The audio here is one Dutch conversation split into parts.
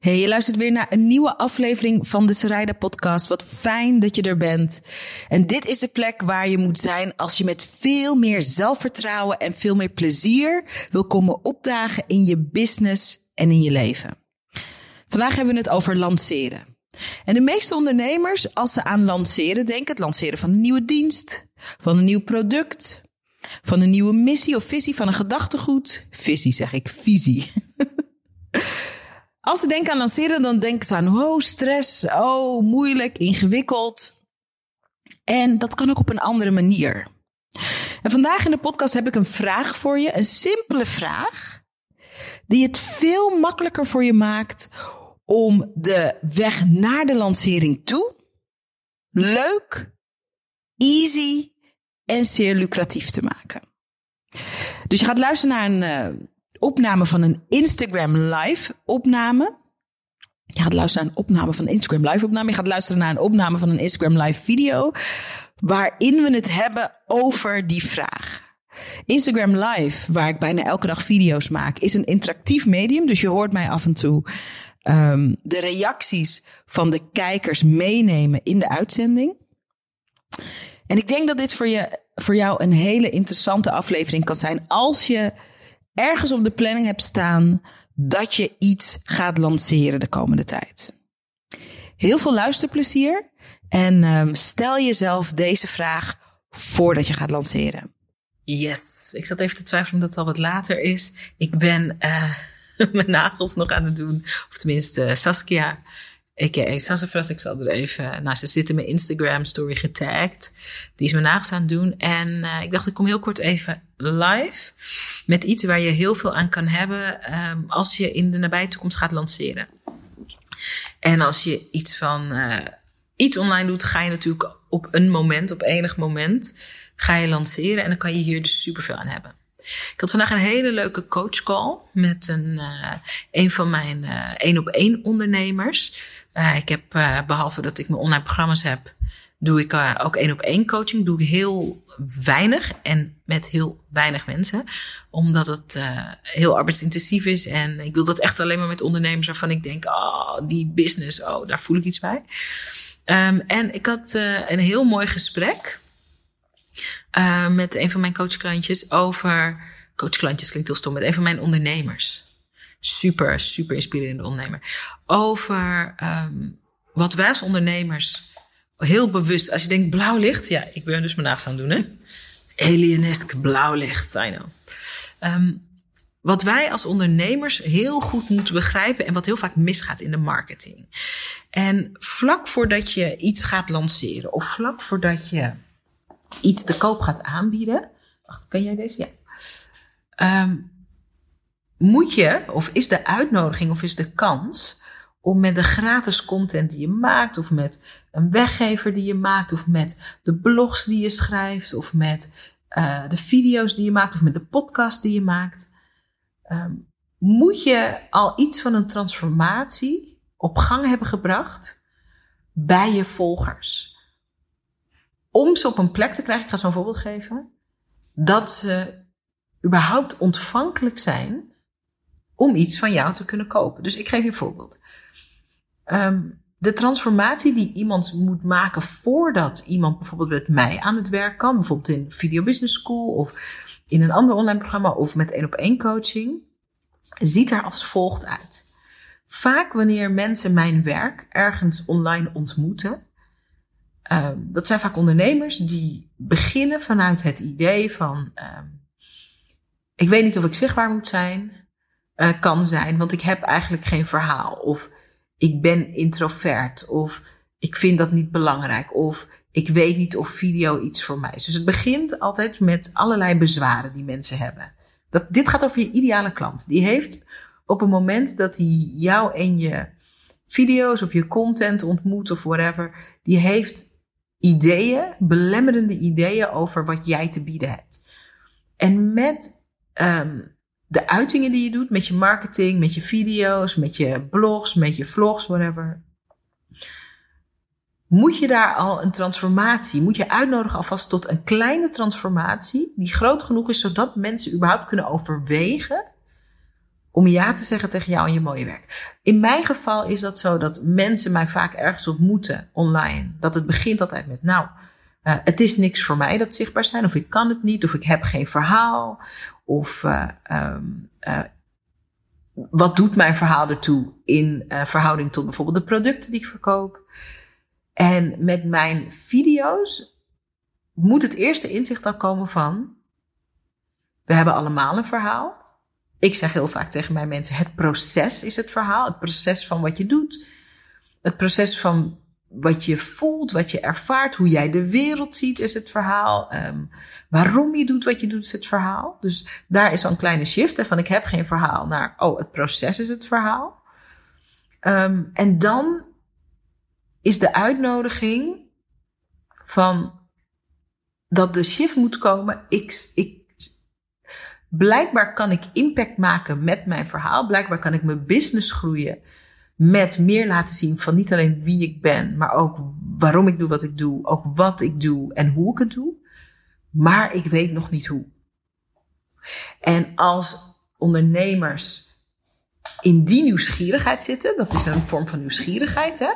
Hey, je luistert weer naar een nieuwe aflevering van de Sarayda podcast. Wat fijn dat je er bent. En dit is de plek waar je moet zijn als je met veel meer zelfvertrouwen en veel meer plezier wil komen opdagen in je business en in je leven. Vandaag hebben we het over lanceren. En de meeste ondernemers, als ze aan lanceren denken, het lanceren van een nieuwe dienst, van een nieuw product, van een nieuwe missie of visie, van een gedachtegoed. Visie zeg ik, visie. Als ze denken aan lanceren, dan denken ze aan oh, stress, oh, moeilijk, ingewikkeld. En dat kan ook op een andere manier. En vandaag in de podcast heb ik een vraag voor je, een simpele vraag, die het veel makkelijker voor je maakt om de weg naar de lancering toe leuk, easy en zeer lucratief te maken. Dus je gaat luisteren naar een uh, opname van een Instagram live opname. Je gaat luisteren naar een opname van een Instagram live opname. Je gaat luisteren naar een opname van een Instagram live video. Waarin we het hebben over die vraag. Instagram live, waar ik bijna elke dag video's maak, is een interactief medium. Dus je hoort mij af en toe um, de reacties van de kijkers meenemen in de uitzending. En ik denk dat dit voor, je, voor jou een hele interessante aflevering kan zijn als je ergens op de planning hebt staan dat je iets gaat lanceren de komende tijd. Heel veel luisterplezier en um, stel jezelf deze vraag voordat je gaat lanceren. Yes, ik zat even te twijfelen omdat het al wat later is. Ik ben uh, mijn nagels nog aan het doen, of tenminste uh, Saskia a.k.a. Sassafras. Ik zal er even... Nou, ze zit in mijn Instagram story getagd. Die is mijn nagels aan het doen. En ik dacht, ik kom heel kort even live. Met iets waar je heel veel aan kan hebben... Um, als je in de nabije toekomst gaat lanceren. En als je iets van... Uh, iets online doet, ga je natuurlijk op een moment, op enig moment... ga je lanceren. En dan kan je hier dus superveel aan hebben. Ik had vandaag een hele leuke coachcall met een, uh, een van mijn één op één ondernemers. Ik heb, behalve dat ik mijn online programma's heb, doe ik uh, ook één op één coaching. Doe ik heel weinig en met heel weinig mensen. Omdat het heel arbeidsintensief is. En ik wil dat echt alleen maar met ondernemers waarvan ik denk, oh, die business, oh, daar voel ik iets bij. Um, en ik had een heel mooi gesprek met een van mijn coachklantjes over. Coachklantjes klinkt heel stom, met een van mijn ondernemers super, super inspirerende ondernemer. Over um, wat wij als ondernemers heel bewust, als je denkt blauw licht, ja, ik ben dus mijn nagels aan doen, hè? Alienesk blauw licht, I know. Um, wat wij als ondernemers heel goed moeten begrijpen en wat heel vaak misgaat in de marketing. En vlak voordat je iets gaat lanceren of vlak voordat je iets te koop gaat aanbieden. Wacht, kan jij deze? Ja. Um, moet je, of is de uitnodiging of is de kans om met de gratis content die je maakt, of met een weggever die je maakt, of met de blogs die je schrijft, of met uh, de video's die je maakt, of met de podcast die je maakt, um, moet je al iets van een transformatie op gang hebben gebracht bij je volgers. Om ze op een plek te krijgen, ik ga zo'n voorbeeld geven, dat ze überhaupt ontvankelijk zijn om iets van jou te kunnen kopen. Dus ik geef je een voorbeeld. Um, de transformatie die iemand moet maken voordat iemand bijvoorbeeld met mij aan het werk kan, bijvoorbeeld in Video Business School of in een ander online programma of met één op één coaching, ziet er als volgt uit. Vaak wanneer mensen mijn werk ergens online ontmoeten, um, dat zijn vaak ondernemers die beginnen vanuit het idee van, um, ik weet niet of ik zichtbaar moet zijn, uh, kan zijn. Want ik heb eigenlijk geen verhaal. Of ik ben introvert. Of ik vind dat niet belangrijk. Of ik weet niet of video iets voor mij is. Dus het begint altijd met allerlei bezwaren die mensen hebben. Dat, dit gaat over je ideale klant. Die heeft op het moment dat hij jou en je video's of je content ontmoet of whatever, die heeft ideeën, belemmerende ideeën over wat jij te bieden hebt. En met um, de uitingen die je doet met je marketing, met je video's, met je blogs, met je vlogs, whatever. Moet je daar al een transformatie, moet je uitnodigen alvast tot een kleine transformatie die groot genoeg is zodat mensen überhaupt kunnen overwegen om ja te zeggen tegen jou en je mooie werk. In mijn geval is dat zo dat mensen mij vaak ergens ontmoeten online. Dat het begint altijd met, nou, uh, het is niks voor mij dat zichtbaar zijn, of ik kan het niet, of ik heb geen verhaal, of uh, um, uh, wat doet mijn verhaal ertoe in verhouding tot bijvoorbeeld de producten die ik verkoop. En met mijn video's moet het eerste inzicht al komen van, we hebben allemaal een verhaal. Ik zeg heel vaak tegen mijn mensen, het proces is het verhaal. Het proces van wat je doet. Het proces van wat je voelt, wat je ervaart, hoe jij de wereld ziet, is het verhaal. Um, waarom je doet wat je doet, is het verhaal. Dus daar is een kleine shift van ik heb geen verhaal naar, oh, het proces is het verhaal. Um, en dan is de uitnodiging van dat de shift moet komen. Ik, ik Blijkbaar kan ik impact maken met mijn verhaal. Blijkbaar kan ik mijn business groeien met meer laten zien van niet alleen wie ik ben, maar ook waarom ik doe wat ik doe, ook wat ik doe en hoe ik het doe. Maar ik weet nog niet hoe. En als ondernemers in die nieuwsgierigheid zitten, dat is een vorm van nieuwsgierigheid, hè,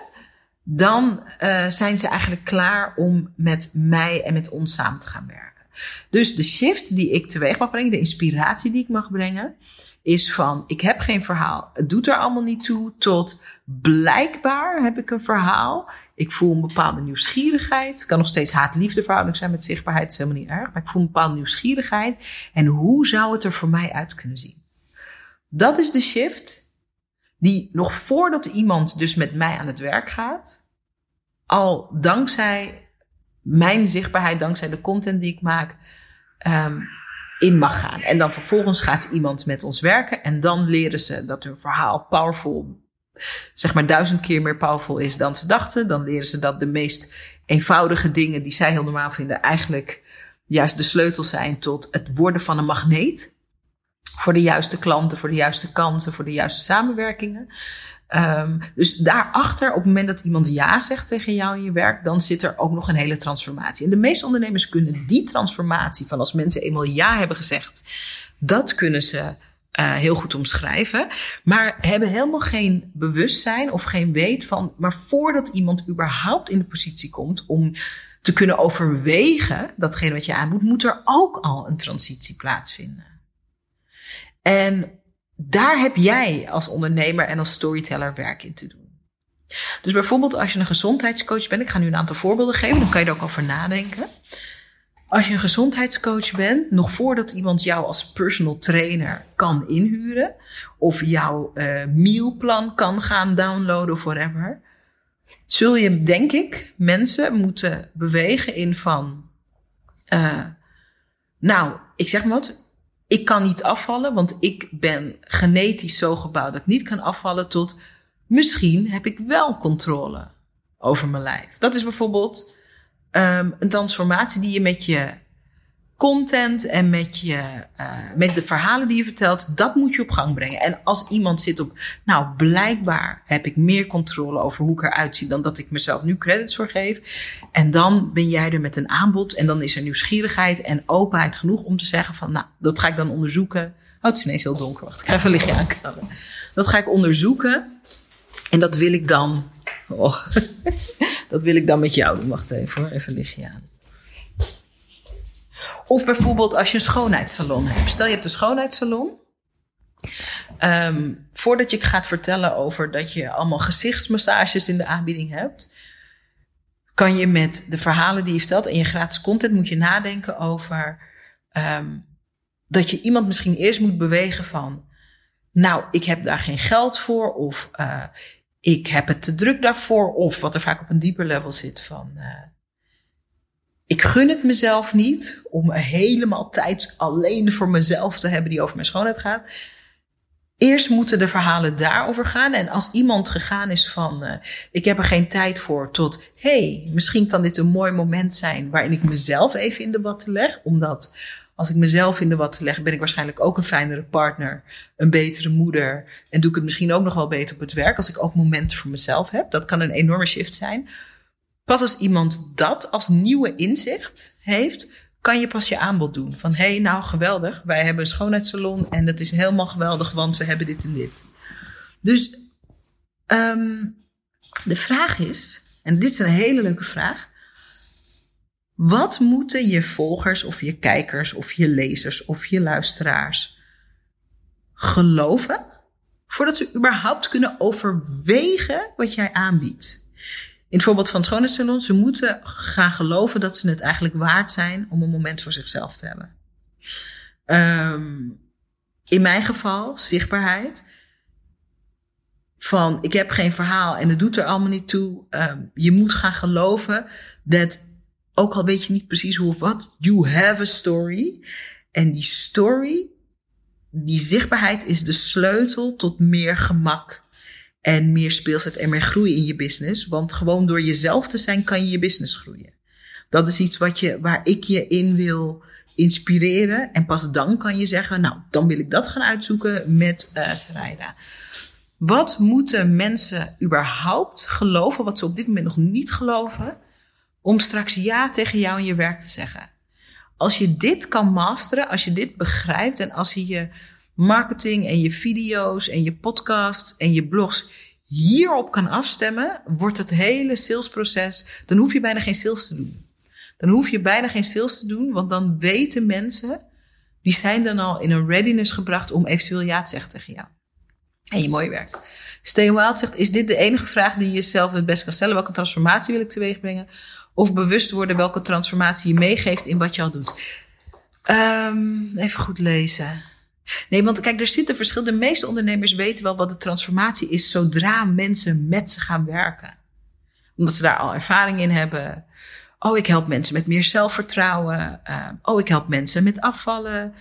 dan uh, zijn ze eigenlijk klaar om met mij en met ons samen te gaan werken. Dus de shift die ik teweeg mag brengen, de inspiratie die ik mag brengen, is van ik heb geen verhaal. Het doet er allemaal niet toe tot blijkbaar heb ik een verhaal. Ik voel een bepaalde nieuwsgierigheid. Het kan nog steeds haat-liefde verhouding zijn met zichtbaarheid. Is helemaal niet erg. Maar ik voel een bepaalde nieuwsgierigheid. En hoe zou het er voor mij uit kunnen zien? Dat is de shift die nog voordat iemand dus met mij aan het werk gaat, al dankzij mijn zichtbaarheid dankzij de content die ik maak um, in mag gaan. En dan vervolgens gaat iemand met ons werken en dan leren ze dat hun verhaal powerful, zeg maar duizend keer meer powerful is dan ze dachten. Dan leren ze dat de meest eenvoudige dingen die zij heel normaal vinden eigenlijk juist de sleutel zijn tot het worden van een magneet. Voor de juiste klanten, voor de juiste kansen, voor de juiste samenwerkingen. Um, dus daarachter, op het moment dat iemand ja zegt tegen jou in je werk, dan zit er ook nog een hele transformatie. En de meeste ondernemers kunnen die transformatie van als mensen eenmaal ja hebben gezegd, dat kunnen ze uh, heel goed omschrijven. Maar hebben helemaal geen bewustzijn of geen weet van, maar voordat iemand überhaupt in de positie komt om te kunnen overwegen datgene wat je aan moet, moet er ook al een transitie plaatsvinden. En daar heb jij als ondernemer en als storyteller werk in te doen. Dus bijvoorbeeld als je een gezondheidscoach bent, ik ga nu een aantal voorbeelden geven, dan kan je er ook over nadenken. Als je een gezondheidscoach bent, nog voordat iemand jou als personal trainer kan inhuren, of jouw uh, mealplan kan gaan downloaden of whatever, zul je, denk ik, mensen moeten bewegen in van, uh, nou, ik zeg maar wat, ik kan niet afvallen, want ik ben genetisch zo gebouwd dat ik niet kan afvallen, tot misschien heb ik wel controle over mijn lijf. Dat is bijvoorbeeld um, een transformatie die je met je content en met, je, uh, met de verhalen die je vertelt, dat moet je op gang brengen. En als iemand zit op, nou blijkbaar heb ik meer controle over hoe ik eruit zie dan dat ik mezelf nu credits voor geef. En dan ben jij er met een aanbod en dan is er nieuwsgierigheid en openheid genoeg om te zeggen van, nou dat ga ik dan onderzoeken. Oh, het is ineens heel donker. Wacht, ik ga even lichtje. Dat ga ik onderzoeken en dat wil ik dan, oh, dat wil ik dan met jou doen. Wacht even hoor, even lichtje aan. Of bijvoorbeeld als je een schoonheidssalon hebt. Stel je hebt een schoonheidssalon. Um, voordat je gaat vertellen over dat je allemaal gezichtsmassages in de aanbieding hebt, kan je met de verhalen die je vertelt en je gratis content moet je nadenken over um, dat je iemand misschien eerst moet bewegen van, nou, ik heb daar geen geld voor of uh, ik heb het te druk daarvoor of wat er vaak op een dieper level zit van, uh, ik gun het mezelf niet om helemaal tijd alleen voor mezelf te hebben die over mijn schoonheid gaat. Eerst moeten de verhalen daarover gaan. En als iemand gegaan is van, uh, ik heb er geen tijd voor, tot, hey, misschien kan dit een mooi moment zijn waarin ik mezelf even in de watten leg. Omdat als ik mezelf in de watten leg, ben ik waarschijnlijk ook een fijnere partner, een betere moeder. En doe ik het misschien ook nog wel beter op het werk als ik ook momenten voor mezelf heb. Dat kan een enorme shift zijn. Pas als iemand dat als nieuwe inzicht heeft, kan je pas je aanbod doen. Van hé, hey, nou geweldig, wij hebben een schoonheidssalon en dat is helemaal geweldig, want we hebben dit en dit. Dus um, de vraag is, en dit is een hele leuke vraag. Wat moeten je volgers of je kijkers of je lezers of je luisteraars geloven voordat ze überhaupt kunnen overwegen wat jij aanbiedt? In het voorbeeld van het schoonheidssalon, ze moeten gaan geloven dat ze het eigenlijk waard zijn om een moment voor zichzelf te hebben. Um, in mijn geval, zichtbaarheid. Van ik heb geen verhaal en het doet er allemaal niet toe. Um, je moet gaan geloven dat, ook al weet je niet precies hoe of wat, you have a story. En die story, die zichtbaarheid is de sleutel tot meer gemak en meer speelset en meer groei in je business. Want gewoon door jezelf te zijn kan je je business groeien. Dat is iets wat je, waar ik je in wil inspireren. En pas dan kan je zeggen, nou, dan wil ik dat gaan uitzoeken met uh. Wat moeten mensen überhaupt geloven, wat ze op dit moment nog niet geloven, om straks ja tegen jou en je werk te zeggen? Als je dit kan masteren, als je dit begrijpt en als je je marketing en je video's en je podcasts en je blogs hierop kan afstemmen, wordt het hele salesproces, dan hoef je bijna geen sales te doen. Dan hoef je bijna geen sales te doen, want dan weten mensen, die zijn dan al in een readiness gebracht om eventueel ja te zeggen tegen jou. En je mooie werk. Steen Wild zegt, is dit de enige vraag die je jezelf het best kan stellen? Welke transformatie wil ik teweeg brengen? Of bewust worden welke transformatie je meegeeft in wat je al doet? Um, even goed lezen. Nee, want kijk, er zit een verschil. De meeste ondernemers weten wel wat de transformatie is zodra mensen met ze gaan werken. Omdat ze daar al ervaring in hebben. Oh, ik help mensen met meer zelfvertrouwen. Uh, oh, ik help mensen met afvallen.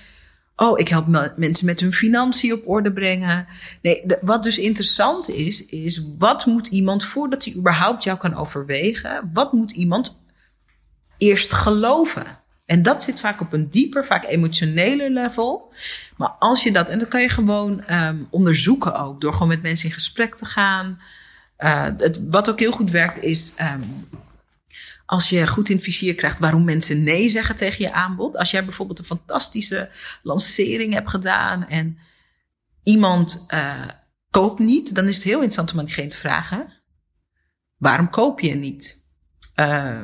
Oh, ik help mensen met hun financiën op orde brengen. Nee, wat dus interessant is, is wat moet iemand voordat hij überhaupt jou kan overwegen, wat moet iemand eerst geloven? En dat zit vaak op een dieper, vaak emotioneler level. Maar als je dat, en dat kan je gewoon um, onderzoeken ook, door gewoon met mensen in gesprek te gaan. Uh, het, wat ook heel goed werkt is, um, als je goed in het vizier krijgt waarom mensen nee zeggen tegen je aanbod. Als jij bijvoorbeeld een fantastische lancering hebt gedaan en iemand uh, koopt niet, dan is het heel interessant om aan diegene te vragen: waarom koop je niet? Uh,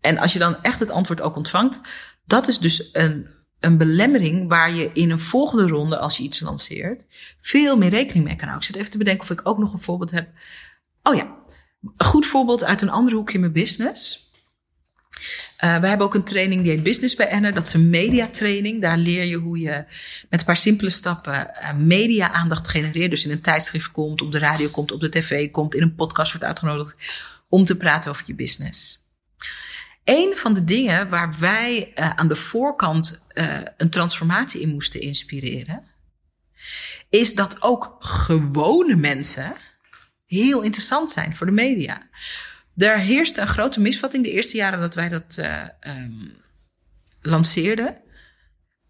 en als je dan echt het antwoord ook ontvangt, dat is dus een, een belemmering waar je in een volgende ronde, als je iets lanceert, veel meer rekening mee kan houden. Ik zit even te bedenken of ik ook nog een voorbeeld heb. Oh ja, een goed voorbeeld uit een ander hoekje in mijn business. Uh, we hebben ook een training die heet Business bij Enner. Dat is een mediatraining. Daar leer je hoe je met een paar simpele stappen uh, media-aandacht genereert. Dus in een tijdschrift komt, op de radio komt, op de tv komt, in een podcast wordt uitgenodigd om te praten over je business. Een van de dingen waar wij uh, aan de voorkant uh, een transformatie in moesten inspireren, is dat ook gewone mensen heel interessant zijn voor de media. Daar heerste een grote misvatting de eerste jaren dat wij dat uh, um, lanceerden.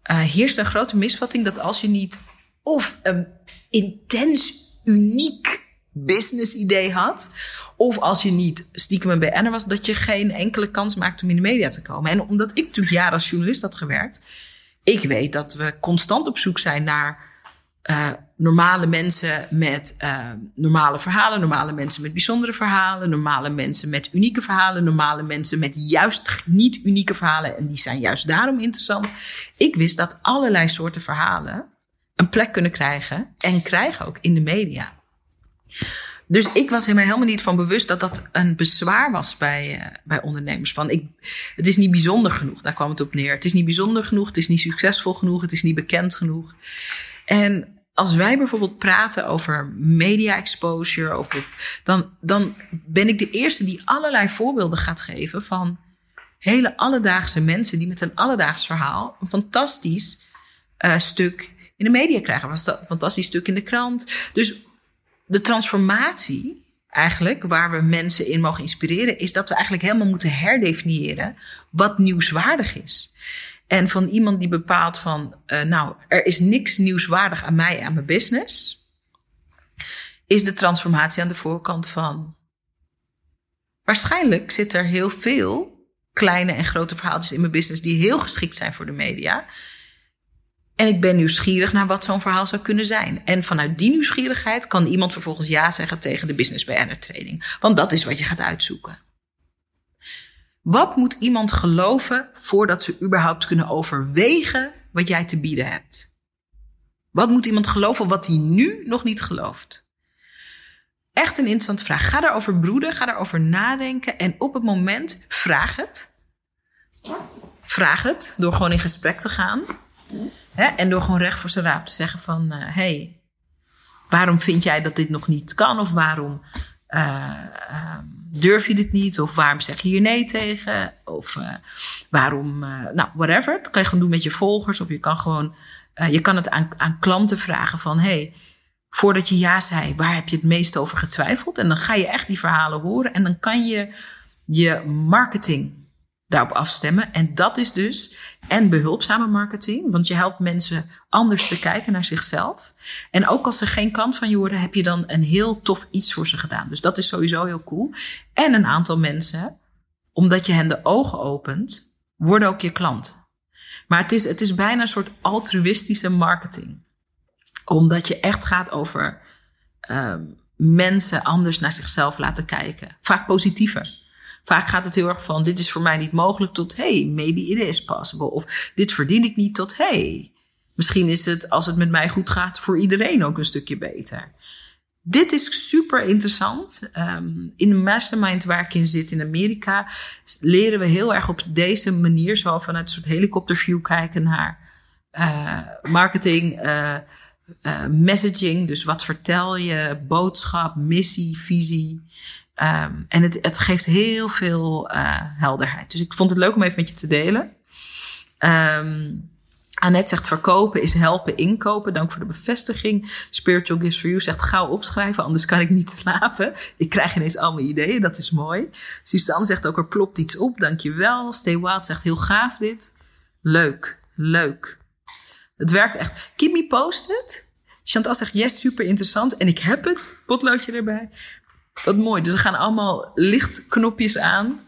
heerste een grote misvatting dat als je niet of een intens uniek business idee had. Of als je niet stiekem een BN'er was, dat je geen enkele kans maakt om in de media te komen. En omdat ik natuurlijk jaren als journalist had gewerkt, ik weet dat we constant op zoek zijn naar uh, normale mensen met uh, normale verhalen, normale mensen met bijzondere verhalen, normale mensen met unieke verhalen, normale mensen met juist niet unieke verhalen en die zijn juist daarom interessant. Ik wist dat allerlei soorten verhalen een plek kunnen krijgen en krijgen ook in de media. Dus ik was er helemaal niet van bewust dat dat een bezwaar was bij, uh, bij ondernemers. Van ik, het is niet bijzonder genoeg, daar kwam het op neer. Het is niet bijzonder genoeg, het is niet succesvol genoeg, het is niet bekend genoeg. En als wij bijvoorbeeld praten over media exposure, over, dan, dan ben ik de eerste die allerlei voorbeelden gaat geven van hele alledaagse mensen die met een alledaags verhaal een fantastisch uh, stuk in de media krijgen. Was dat een fantastisch stuk in de krant. Dus de transformatie eigenlijk, waar we mensen in mogen inspireren, is dat we eigenlijk helemaal moeten herdefiniëren wat nieuwswaardig is. En van iemand die bepaalt van, uh, nou, er is niks nieuwswaardig aan mij, aan mijn business, is de transformatie aan de voorkant van, waarschijnlijk zit er heel veel kleine en grote verhaaltjes in mijn business die heel geschikt zijn voor de media. En ik ben nieuwsgierig naar wat zo'n verhaal zou kunnen zijn. En vanuit die nieuwsgierigheid kan iemand vervolgens ja zeggen tegen de business BNR training. Want dat is wat je gaat uitzoeken. Wat moet iemand geloven voordat ze überhaupt kunnen overwegen wat jij te bieden hebt? Wat moet iemand geloven wat hij nu nog niet gelooft? Echt een interessante vraag. Ga daarover broeden, ga daarover nadenken en op het moment vraag het. Vraag het door gewoon in gesprek te gaan. Hè? En door gewoon recht voor zijn raap te zeggen van... hé, uh, hey, waarom vind jij dat dit nog niet kan? Of waarom uh, uh, durf je dit niet? Of waarom zeg je hier nee tegen? Of uh, waarom, nou, whatever. Dat kan je gewoon doen met je volgers. Of je kan gewoon, je kan het aan, aan klanten vragen van, hey, voordat je ja zei, waar heb je het meest over getwijfeld? En dan ga je echt die verhalen horen. En dan kan je je marketing daarop afstemmen. En dat is dus en behulpzame marketing, want je helpt mensen anders te kijken naar zichzelf. En ook als ze geen kant van je worden, heb je dan een heel tof iets voor ze gedaan. Dus dat is sowieso heel cool. En een aantal mensen, omdat je hen de ogen opent, worden ook je klant. Maar het is, het is bijna een soort altruïstische marketing. Omdat je echt gaat over um, mensen anders naar zichzelf laten kijken. Vaak positiever. Vaak gaat het heel erg van: dit is voor mij niet mogelijk, tot hey, maybe it is possible. Of dit verdien ik niet, tot hey, misschien is het als het met mij goed gaat voor iedereen ook een stukje beter. Dit is super interessant. Um, in de mastermind waar ik in zit in Amerika, leren we heel erg op deze manier, zo vanuit een soort helikopterview kijken naar uh, marketing. Uh, uh, messaging, dus wat vertel je, boodschap, missie, visie. Um, en het, het geeft heel veel uh, helderheid. Dus ik vond het leuk om even met je te delen. Um, Annette zegt verkopen is helpen inkopen. Dank voor de bevestiging. Spiritual Gifts for You zegt gauw opschrijven, anders kan ik niet slapen. Ik krijg ineens al mijn ideeën, dat is mooi. Suzanne zegt ook er plopt iets op, dankjewel. Stay Wild zegt heel gaaf dit. Leuk, leuk. Het werkt echt. Keep me posted. Chantal zegt yes, super interessant. En ik heb het, potloodje erbij. Wat mooi. Dus er gaan allemaal lichtknopjes aan.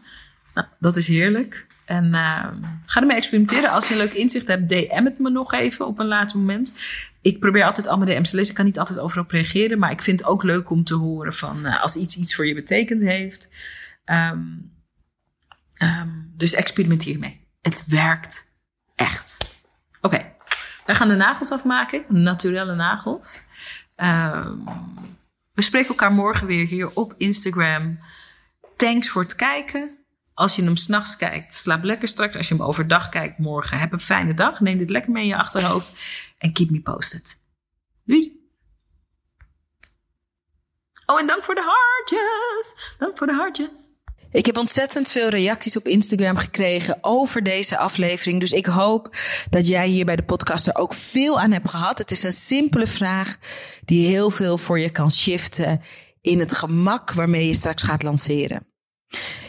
Nou, dat is heerlijk. En uh, ga ermee experimenteren. Als je een leuk inzicht hebt, DM het me nog even op een later moment. Ik probeer altijd allemaal DM's te lezen. Ik kan niet altijd overal reageren. Maar ik vind het ook leuk om te horen van uh, als iets iets voor je betekend heeft. Um, um, dus experimenteer mee. Het werkt echt. Oké, okay. gaan de nagels afmaken. Naturelle nagels. Um, we spreken elkaar morgen weer hier op Instagram. Thanks voor het kijken. Als je hem s'nachts kijkt, slaap lekker straks. Als je hem overdag kijkt morgen, heb een fijne dag. Neem dit lekker mee in je achterhoofd. En keep me posted. Doei! Oh, en dank voor de hartjes. Dank voor de hartjes. Ik heb ontzettend veel reacties op Instagram gekregen over deze aflevering. Dus ik hoop dat jij hier bij de podcast er ook veel aan hebt gehad. Het is een simpele vraag die heel veel voor je kan shiften in het gemak waarmee je straks gaat lanceren.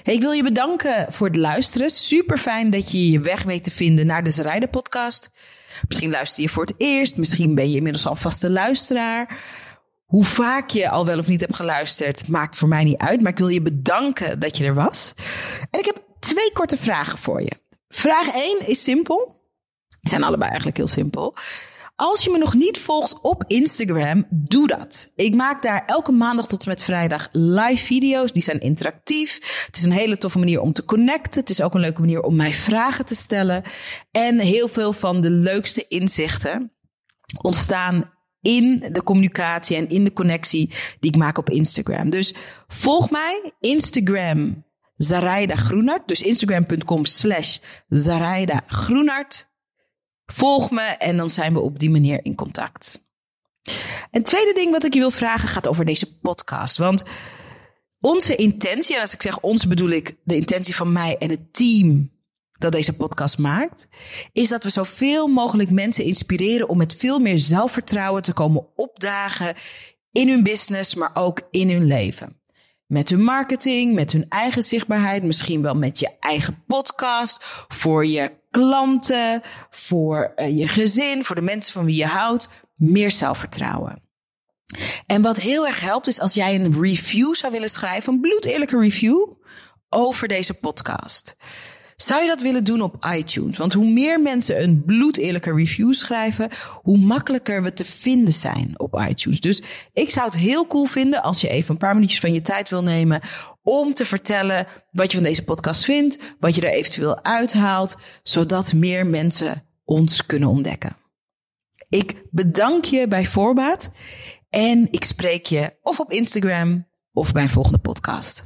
Hey, ik wil je bedanken voor het luisteren. Super fijn dat je je weg weet te vinden naar de Zrijden podcast. Misschien luister je voor het eerst. Misschien ben je inmiddels al vaste luisteraar. Hoe vaak je al wel of niet hebt geluisterd, maakt voor mij niet uit. Maar ik wil je bedanken dat je er was. En ik heb twee korte vragen voor je. Vraag 1 is simpel. Ze zijn allebei eigenlijk heel simpel. Als je me nog niet volgt op Instagram, doe dat. Ik maak daar elke maandag tot en met vrijdag live video's. Die zijn interactief. Het is een hele toffe manier om te connecten. Het is ook een leuke manier om mij vragen te stellen. En heel veel van de leukste inzichten ontstaan in de communicatie en in de connectie die ik maak op Instagram. Dus volg mij, Instagram Zaraida Groenart. Dus instagram.com slash Zaraida Groenart. Volg me en dan zijn we op die manier in contact. Een tweede ding wat ik je wil vragen gaat over deze podcast. Want onze intentie, en als ik zeg ons bedoel ik de intentie van mij en het team dat deze podcast maakt, is dat we zoveel mogelijk mensen inspireren om met veel meer zelfvertrouwen te komen opdagen in hun business, maar ook in hun leven. Met hun marketing, met hun eigen zichtbaarheid, misschien wel met je eigen podcast, voor je klanten, voor eh, je gezin, voor de mensen van wie je houdt, meer zelfvertrouwen. En wat heel erg helpt is als jij een review zou willen schrijven, een bloedeerlijke review over deze podcast. Zou je dat willen doen op iTunes? Want hoe meer mensen een bloedeerlijke review schrijven, hoe makkelijker we te vinden zijn op iTunes. Dus ik zou het heel cool vinden als je even een paar minuutjes van je tijd wil nemen om te vertellen wat je van deze podcast vindt, wat je er eventueel uithaalt, zodat meer mensen ons kunnen ontdekken. Ik bedank je bij voorbaat en ik spreek je of op Instagram of bij een volgende podcast.